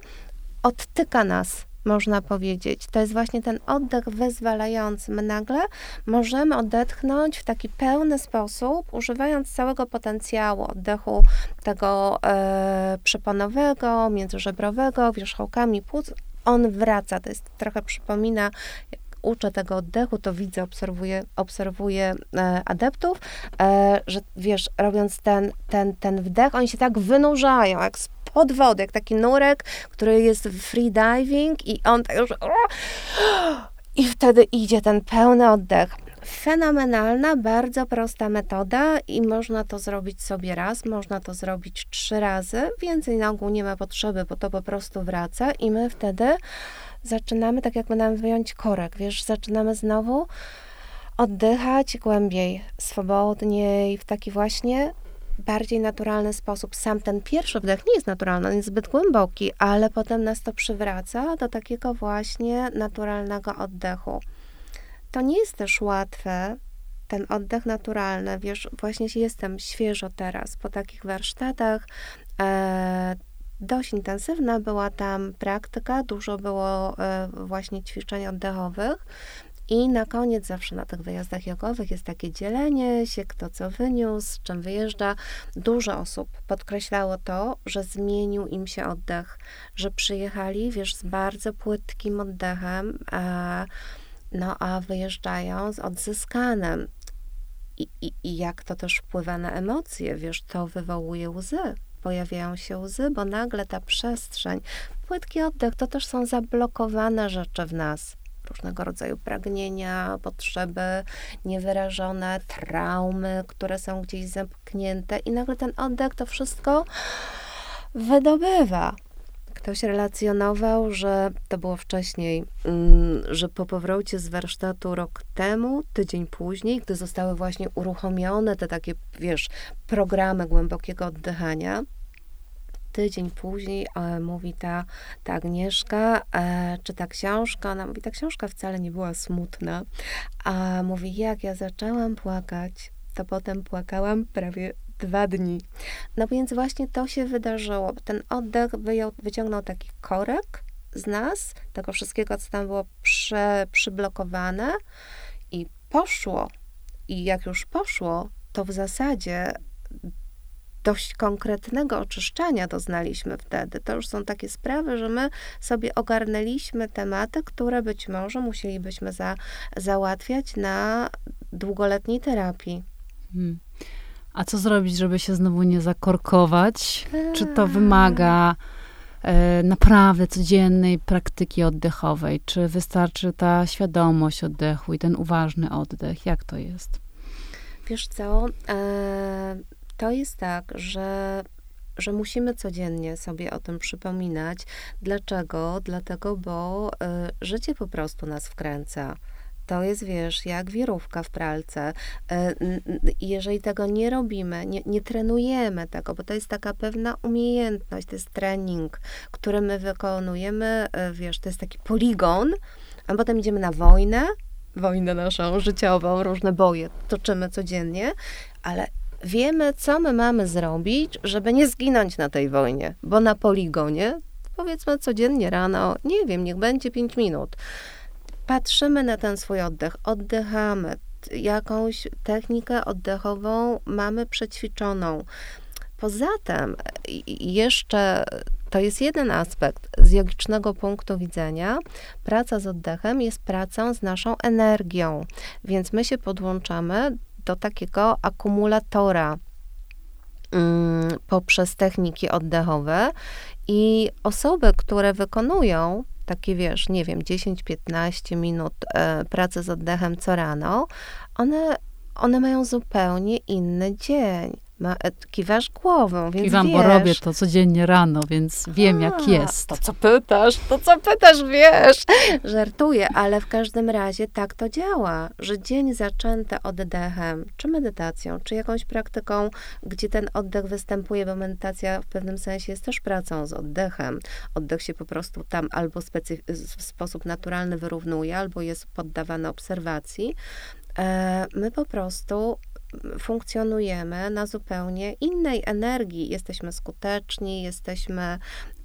odtyka nas można powiedzieć. To jest właśnie ten oddech wyzwalający. My nagle możemy odetchnąć w taki pełny sposób, używając całego potencjału oddechu tego e, przeponowego, międzyżebrowego, wierzchołkami płuc. On wraca, to jest trochę przypomina uczę tego oddechu, to widzę, obserwuję, obserwuję e, adeptów, e, że wiesz, robiąc ten, ten, ten wdech, oni się tak wynurzają, jak pod wody, jak taki nurek, który jest free diving i on tak już... [GASPS] I wtedy idzie ten pełny oddech. Fenomenalna, bardzo prosta metoda i można to zrobić sobie raz, można to zrobić trzy razy. Więcej na ogół nie ma potrzeby, bo to po prostu wraca i my wtedy zaczynamy, tak jakby nam wyjąć korek, wiesz, zaczynamy znowu oddychać głębiej, swobodniej, w taki właśnie bardziej naturalny sposób. Sam ten pierwszy wdech nie jest naturalny, on jest zbyt głęboki, ale potem nas to przywraca do takiego właśnie naturalnego oddechu. To nie jest też łatwe, ten oddech naturalny. Wiesz, właśnie jestem świeżo teraz po takich warsztatach. E, dość intensywna była tam praktyka, dużo było e, właśnie ćwiczeń oddechowych. I na koniec zawsze na tych wyjazdach jogowych jest takie dzielenie się, kto co wyniósł, czym wyjeżdża. Dużo osób podkreślało to, że zmienił im się oddech, że przyjechali, wiesz, z bardzo płytkim oddechem, a, no a wyjeżdżają z odzyskanym. I, i, I jak to też wpływa na emocje, wiesz, to wywołuje łzy pojawiają się łzy, bo nagle ta przestrzeń, płytki oddech, to też są zablokowane rzeczy w nas. Różnego rodzaju pragnienia, potrzeby niewyrażone, traumy, które są gdzieś zamknięte, i nagle ten oddech to wszystko wydobywa. Ktoś relacjonował, że to było wcześniej, mm, że po powrocie z warsztatu rok temu, tydzień później, gdy zostały właśnie uruchomione te takie, wiesz, programy głębokiego oddychania, tydzień później e, mówi ta, ta Agnieszka, e, czy ta książka, ona mówi, ta książka wcale nie była smutna, a mówi, jak ja zaczęłam płakać, to potem płakałam prawie dwa dni. No więc właśnie to się wydarzyło. Ten oddech wyjął, wyciągnął taki korek z nas, tego wszystkiego, co tam było prze, przyblokowane i poszło. I jak już poszło, to w zasadzie dość konkretnego oczyszczania doznaliśmy wtedy. To już są takie sprawy, że my sobie ogarnęliśmy tematy, które być może musielibyśmy za, załatwiać na długoletniej terapii. Hmm. A co zrobić, żeby się znowu nie zakorkować? Czy to wymaga e, naprawdę codziennej praktyki oddechowej? Czy wystarczy ta świadomość oddechu i ten uważny oddech? Jak to jest? Wiesz co? E, to jest tak, że że musimy codziennie sobie o tym przypominać. Dlaczego? Dlatego, bo y, życie po prostu nas wkręca. To jest, wiesz, jak wirówka w pralce. I jeżeli tego nie robimy, nie, nie trenujemy tego, bo to jest taka pewna umiejętność, to jest trening, który my wykonujemy, e, wiesz, to jest taki poligon, a potem idziemy na wojnę, wojnę naszą życiową, różne boje toczymy codziennie, ale wiemy, co my mamy zrobić, żeby nie zginąć na tej wojnie, bo na poligonie, powiedzmy codziennie rano, nie wiem, niech będzie 5 minut, patrzymy na ten swój oddech, oddychamy, jakąś technikę oddechową mamy przećwiczoną. Poza tym, jeszcze to jest jeden aspekt z jogicznego punktu widzenia. Praca z oddechem jest pracą z naszą energią, więc my się podłączamy do takiego akumulatora mm, poprzez techniki oddechowe i osoby, które wykonują takie wiesz, nie wiem, 10-15 minut e, pracy z oddechem co rano, one, one mają zupełnie inny dzień. Ma, e, kiwasz głową, więc Kiwam, wiesz. bo robię to codziennie rano, więc wiem, A, jak jest. To co pytasz, to co pytasz, wiesz. Żartuję, ale w każdym razie tak to działa, że dzień zaczęty oddechem, czy medytacją, czy jakąś praktyką, gdzie ten oddech występuje, bo medytacja w pewnym sensie jest też pracą z oddechem. Oddech się po prostu tam albo w sposób naturalny wyrównuje, albo jest poddawany obserwacji. E, my po prostu funkcjonujemy na zupełnie innej energii. Jesteśmy skuteczni, jesteśmy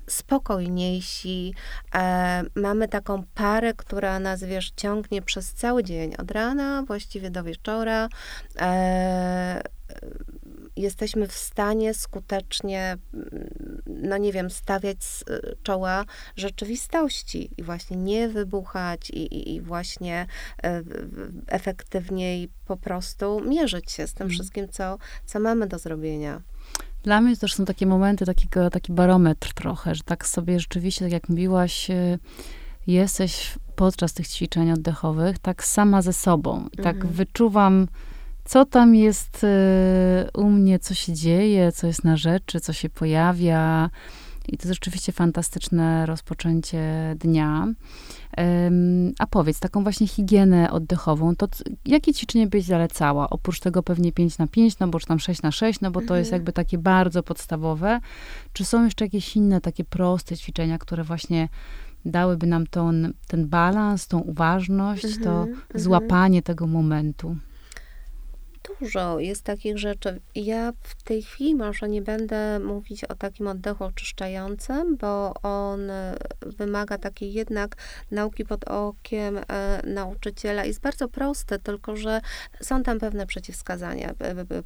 spokojniejsi. E, mamy taką parę, która nas, wiesz, ciągnie przez cały dzień, od rana właściwie do wieczora. E, jesteśmy w stanie skutecznie, no nie wiem, stawiać z czoła rzeczywistości i właśnie nie wybuchać i, i, i właśnie e, efektywniej po prostu mierzyć się z tym mm. wszystkim, co, co mamy do zrobienia. Dla mnie też są takie momenty, takiego, taki barometr trochę, że tak sobie rzeczywiście, tak jak mówiłaś, e, jesteś podczas tych ćwiczeń oddechowych tak sama ze sobą. I tak mhm. wyczuwam co tam jest e, u mnie, co się dzieje, co jest na rzeczy, co się pojawia. I to jest rzeczywiście fantastyczne rozpoczęcie dnia. A powiedz, taką właśnie higienę oddechową, to jakie ćwiczenie byś zalecała? Oprócz tego pewnie 5 na 5, no bo czy tam 6 na 6, no bo to jest mhm. jakby takie bardzo podstawowe. Czy są jeszcze jakieś inne takie proste ćwiczenia, które właśnie dałyby nam ton, ten balans, tą uważność, to mhm, mhm. złapanie tego momentu? Dużo jest takich rzeczy. Ja w tej chwili może nie będę mówić o takim oddechu oczyszczającym, bo on e, wymaga takiej jednak nauki pod okiem e, nauczyciela. Jest bardzo prosty, tylko że są tam pewne przeciwwskazania.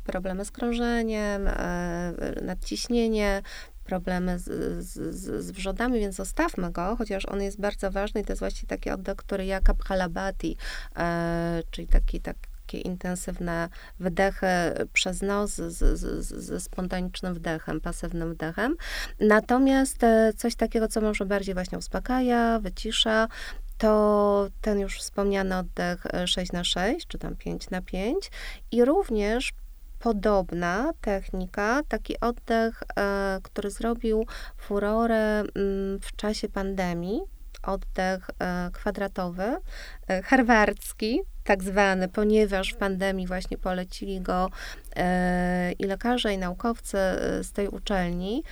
Problemy z krążeniem, e, nadciśnienie, problemy z, z, z, wrzodami, więc zostawmy go, chociaż on jest bardzo ważny i to jest właściwie taki oddech, który jak Kaphalabhati, e, czyli taki, tak, takie intensywne wydechy przez nos ze spontanicznym wdechem, pasywnym wdechem. Natomiast e, coś takiego, co może bardziej właśnie uspokaja, wycisza, to ten już wspomniany oddech 6 e, na 6 czy tam 5 na 5 i również podobna technika, taki oddech, e, który zrobił furorę mm, w czasie pandemii, oddech e, kwadratowy, e, harwardzki, tak zwany, ponieważ w pandemii właśnie polecili go i lekarze, i naukowcy z tej uczelni,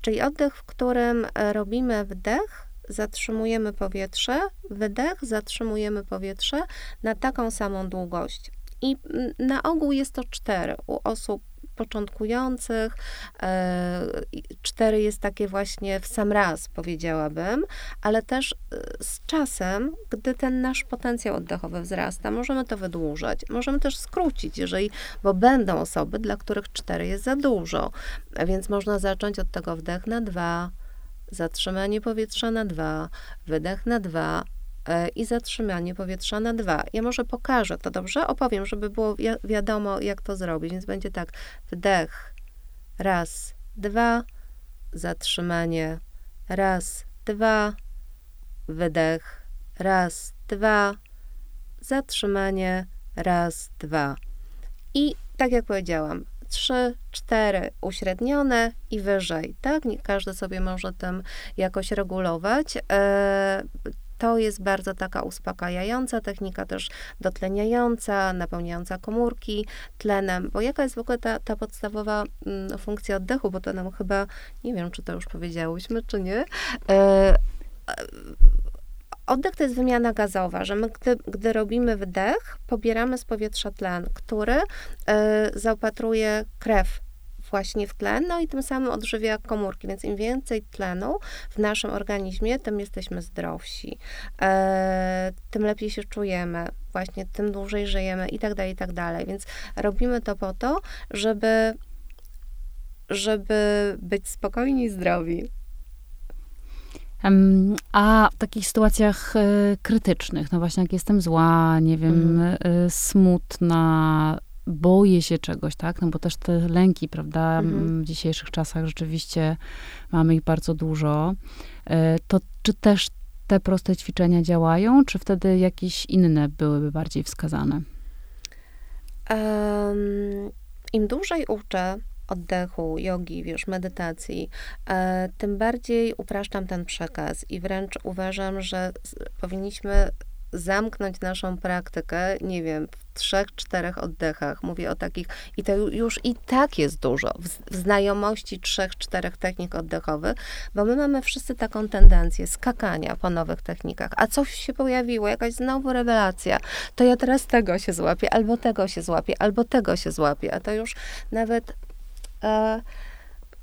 czyli oddech, w którym robimy wdech, zatrzymujemy powietrze, wydech, zatrzymujemy powietrze na taką samą długość. I na ogół jest to cztery. U osób początkujących. E, cztery jest takie właśnie w sam raz, powiedziałabym, ale też e, z czasem, gdy ten nasz potencjał oddechowy wzrasta, możemy to wydłużać, możemy też skrócić, jeżeli, bo będą osoby, dla których cztery jest za dużo, więc można zacząć od tego wdech na dwa, zatrzymanie powietrza na dwa, wydech na dwa, i zatrzymanie powietrza na dwa. Ja może pokażę to dobrze, opowiem, żeby było wi wiadomo, jak to zrobić. Więc będzie tak: wdech, raz, dwa, zatrzymanie, raz, dwa, wydech, raz, dwa, zatrzymanie, raz, dwa. I tak jak powiedziałam, trzy, cztery uśrednione i wyżej, tak? Każdy sobie może tym jakoś regulować. E, to jest bardzo taka uspokajająca technika, też dotleniająca, napełniająca komórki tlenem, bo jaka jest w ogóle ta, ta podstawowa mm, funkcja oddechu, bo to nam chyba, nie wiem, czy to już powiedziałyśmy, czy nie. E, Oddech to jest wymiana gazowa, że my, gdy, gdy robimy wdech, pobieramy z powietrza tlen, który y, zaopatruje krew właśnie w tlen, no i tym samym odżywia komórki, więc im więcej tlenu w naszym organizmie, tym jesteśmy zdrowsi, e, tym lepiej się czujemy, właśnie tym dłużej żyjemy i tak dalej, i tak dalej. Więc robimy to po to, żeby, żeby być spokojni i zdrowi. A w takich sytuacjach y, krytycznych, no właśnie jak jestem zła, nie wiem, mm. y, smutna, boję się czegoś, tak? No bo też te lęki, prawda, mhm. w dzisiejszych czasach rzeczywiście mamy ich bardzo dużo. E, to czy też te proste ćwiczenia działają, czy wtedy jakieś inne byłyby bardziej wskazane? Um, Im dłużej uczę oddechu, jogi, wiesz, medytacji, e, tym bardziej upraszczam ten przekaz i wręcz uważam, że powinniśmy zamknąć naszą praktykę, nie wiem, w trzech, czterech oddechach. Mówię o takich, i to już i tak jest dużo, w, znajomości trzech, czterech technik oddechowych, bo my mamy wszyscy taką tendencję skakania po nowych technikach, a coś się pojawiło, jakaś znowu rewelacja, to ja teraz tego się złapię, albo tego się złapię, albo tego się złapię, a to już nawet... E,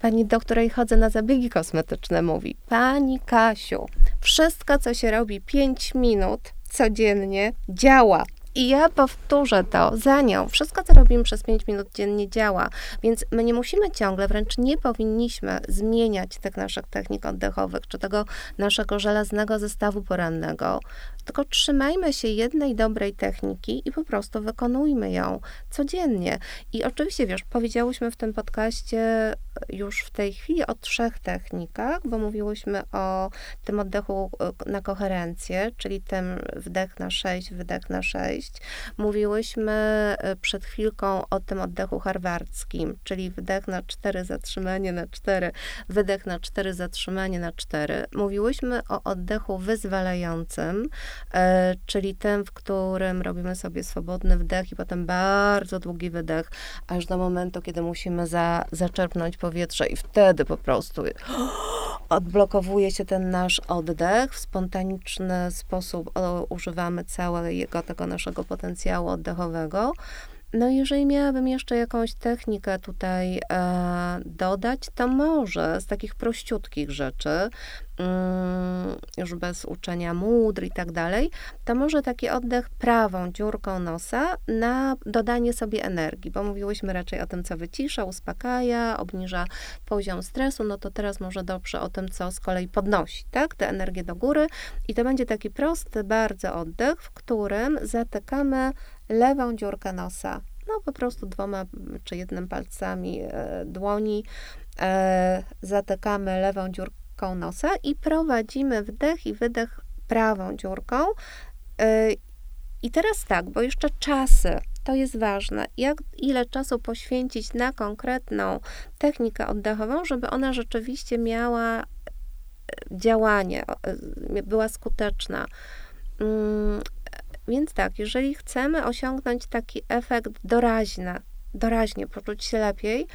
pani do której chodzę na zabiegi kosmetyczne, mówi: Pani Kasiu, wszystko, co się robi 5 minut, codziennie działa. I ja powtórzę to za nią. Wszystko, co robimy przez 5 minut dziennie działa, więc my nie musimy ciągle, wręcz nie powinniśmy zmieniać tych naszych technik oddechowych, czy tego naszego żelaznego zestawu porannego, tylko trzymajmy się jednej dobrej techniki i po prostu wykonujmy ją codziennie. I oczywiście, wiesz, powiedziałyśmy w tym podcaście już w tej chwili o trzech technikach, bo mówiłyśmy o tym oddechu e, na koherencję, czyli tym wdech na 6, wydech na 6. Mówiłyśmy e, przed chwilką o tym oddechu harwardzkim, czyli wdech na 4, zatrzymanie na 4, wydech na 4, zatrzymanie na 4. Mówiłyśmy o oddechu wyzwalającym, e, czyli tym, w którym robimy sobie swobodny wdech i potem bardzo długi wydech, aż do momentu, kiedy musimy za, zaczerpnąć powietrze i wtedy po prostu [GASPS] odblokowuje się ten nasz oddech. W spontaniczny sposób używamy całego tego naszego potencjału oddechowego. No, jeżeli miałabym jeszcze jakąś technikę tutaj e, dodać, to może z takich prościutkich rzeczy, już bez uczenia módr i tak dalej, to może taki oddech prawą dziurką nosa na dodanie sobie energii, bo mówiłyśmy raczej o tym, co wycisza, uspokaja, obniża poziom stresu, no to teraz może dobrze o tym, co z kolei podnosi, tak, tę energię do góry i to będzie taki prosty bardzo oddech, w którym zatykamy lewą dziurkę nosa. No po prostu dwoma czy jednym palcami e, dłoni e, zatykamy lewą dziurką nosa i prowadzimy wdech i wydech prawą dziurką. E, I teraz tak, bo jeszcze czasy To jest ważne. Jak, ile czasu poświęcić na konkretną technikę oddechową, żeby ona rzeczywiście miała e, działanie, e, była skuteczna. Mm, więc tak, jeżeli chcemy osiągnąć taki efekt doraźny, doraźnie poczuć się lepiej,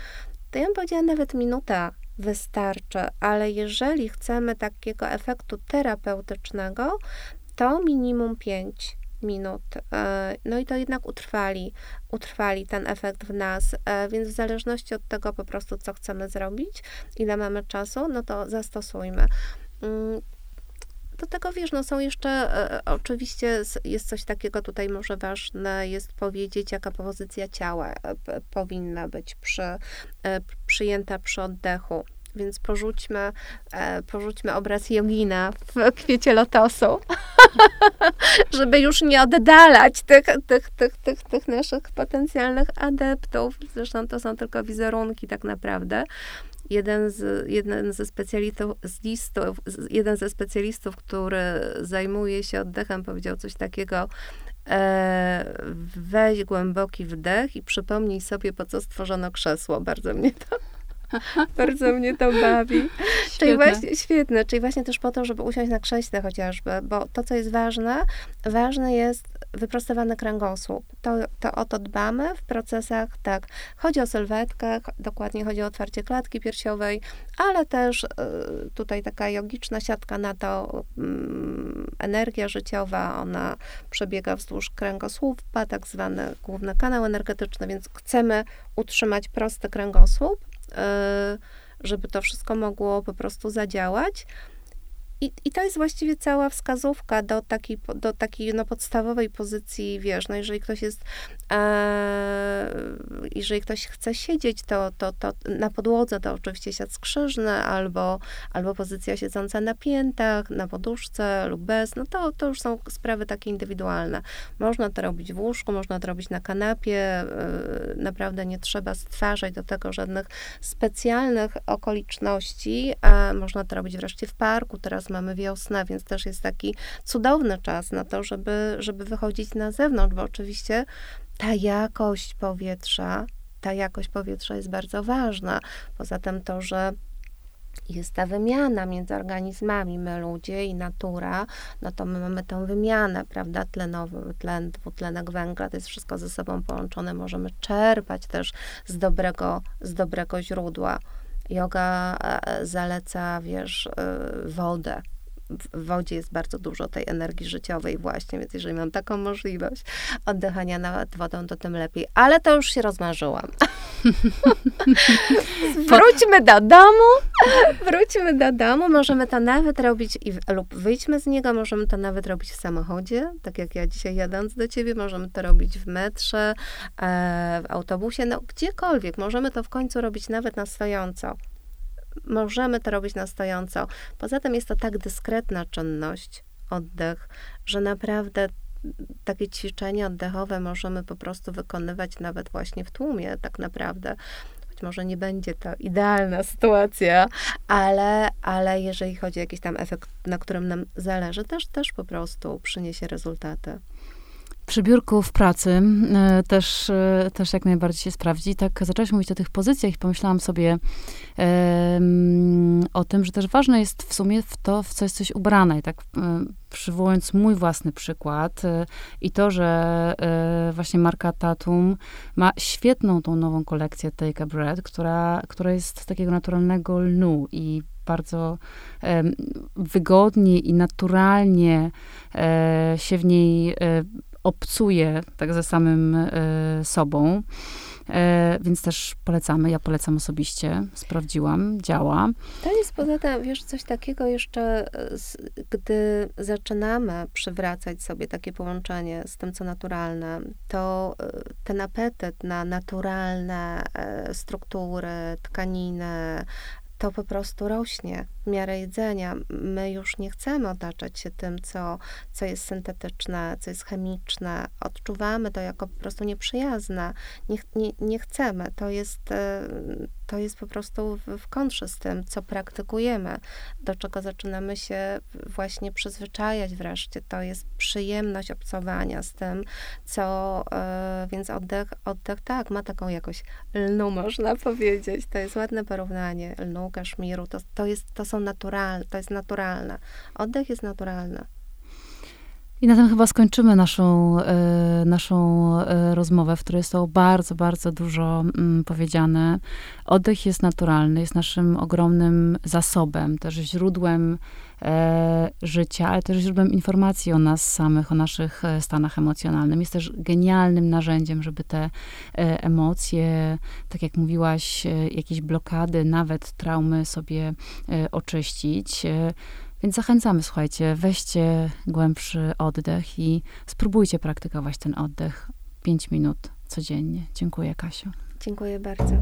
to ja bym powiedziała nawet minuta wystarczy, ale jeżeli chcemy takiego efektu terapeutycznego, to minimum 5 minut. E, no i to jednak utrwali, utrwali ten efekt w nas, e, więc w zależności od tego po prostu, co chcemy zrobić, ile mamy czasu, no to zastosujmy. Do tego wiesz, no są jeszcze, e, oczywiście jest coś takiego tutaj może ważne jest powiedzieć, jaka pozycja ciała powinna być przy, przyjęta przy oddechu. Więc porzućmy, e, porzućmy obraz jogina w kwiecie lotosu, [LAUGHS] żeby już nie oddalać tych, tych, tych, tych, tych naszych potencjalnych adeptów. Zresztą to są tylko wizerunki tak naprawdę. Jeden, z, jeden ze specjalistów, z listów, jeden ze specjalistów, który zajmuje się oddechem, powiedział coś takiego, e, weź głęboki wdech i przypomnij sobie, po co stworzono krzesło. Bardzo mnie to [LAUGHS] Bardzo mnie to bawi. Świetne. Czyli właśnie, świetne, czyli właśnie też po to, żeby usiąść na krześle chociażby, bo to, co jest ważne, ważne jest wyprostowany kręgosłup. To, to o to dbamy w procesach, tak, chodzi o sylwetkę, dokładnie chodzi o otwarcie klatki piersiowej, ale też y, tutaj taka jogiczna siatka na to, mm, energia życiowa, ona przebiega wzdłuż kręgosłupa, tak zwany główny kanał energetyczny, więc chcemy utrzymać prosty kręgosłup, żeby to wszystko mogło po prostu zadziałać. I, I to jest właściwie cała wskazówka do takiej, do takiej no, podstawowej pozycji, wiesz, no jeżeli ktoś jest, e, jeżeli ktoś chce siedzieć, to, to, to na podłodze to oczywiście siat skrzyżny, albo, albo pozycja siedząca na piętach, na poduszce lub bez, no to, to już są sprawy takie indywidualne. Można to robić w łóżku, można to robić na kanapie, e, naprawdę nie trzeba stwarzać do tego żadnych specjalnych okoliczności, e, można to robić wreszcie w parku, teraz mamy wiosnę, więc też jest taki cudowny czas na to, żeby, żeby wychodzić na zewnątrz, bo oczywiście ta jakość powietrza, ta jakość powietrza jest bardzo ważna. Poza tym to, że jest ta wymiana między organizmami, my ludzie i natura, no to my mamy tę wymianę, prawda, tlenowy, tlen, dwutlenek węgla, to jest wszystko ze sobą połączone, możemy czerpać też z dobrego, z dobrego źródła. Yoga e, zaleca, wiesz, e, wodę. W wodzie jest bardzo dużo tej energii życiowej właśnie, więc jeżeli mam taką możliwość oddychania nad wodą, to tym lepiej. Ale to już się rozmarzyłam. [LAUGHS] Wróćmy do domu, wróćmy do domu, możemy to nawet robić i, lub wyjdźmy z niego, możemy to nawet robić w samochodzie, tak jak ja dzisiaj jadąc do ciebie, możemy to robić w metrze, e, w autobusie, no gdziekolwiek, możemy to w końcu robić nawet na stojąco. Możemy to robić na stojąco. Poza tym jest to tak dyskretna czynność, oddech, że naprawdę takie ćwiczenia oddechowe możemy po prostu wykonywać nawet właśnie w tłumie, tak naprawdę. Być może nie będzie to idealna sytuacja, ale, ale jeżeli chodzi o jakiś tam efekt, na którym nam zależy, też, też po prostu przyniesie rezultaty. Przy biurku w pracy e, też, e, też jak najbardziej się sprawdzi. Tak zaczęłaś mówić o tych pozycjach i pomyślałam sobie o tym, że też ważne jest w sumie w to, w co jesteś ubrana. I tak e, przywołując mój własny przykład i to, że właśnie marka Tatum ma świetną tą nową kolekcję Take a Bread, która, która jest z takiego naturalnego lnu i bardzo wygodnie i naturalnie e, się w niej e, obcuje tak ze samym e, sobą. E, więc też polecamy, ja polecam osobiście, sprawdziłam, działa. To jest poza tym, wiesz, coś takiego jeszcze, e, gdy zaczynamy przywracać sobie takie połączenie z tym, co naturalne, to ten apetyt na naturalne struktury, tkaniny, to po prostu rośnie. Miarę jedzenia. My już nie chcemy otaczać się tym, co, co jest syntetyczne, co jest chemiczne. Odczuwamy to jako po prostu nieprzyjazne. Nie, nie, nie chcemy. To jest, e, to jest po prostu w, kontrze z tym, co praktykujemy, do czego zaczynamy się właśnie przyzwyczajać wreszcie. To jest przyjemność obcowania z tym, co, e, więc oddech, oddech tak, ma taką jakoś lnu, można powiedzieć. To jest ładne porównanie. Lnu, kaszmiru, to, to, jest, to są naturalne, to jest naturalne. Oddech jest naturalny. I na tym chyba skończymy naszą, e, naszą e, rozmowę, w której jest bardzo, bardzo dużo mm, powiedziane. Oddech jest naturalny, jest naszym ogromnym zasobem, też źródłem e, życia, ale też źródłem informacji o nas samych, o naszych stanach emocjonalnych. Jest też genialnym narzędziem, żeby te emocje, tak jak mówiłaś, jakieś blokady, nawet traumy sobie oczyścić. Więc zachęcamy, słuchajcie, weźcie głębszy oddech i spróbujcie praktykować ten oddech 5 minut codziennie. Dziękuję, Kasiu. Dziękuję bardzo.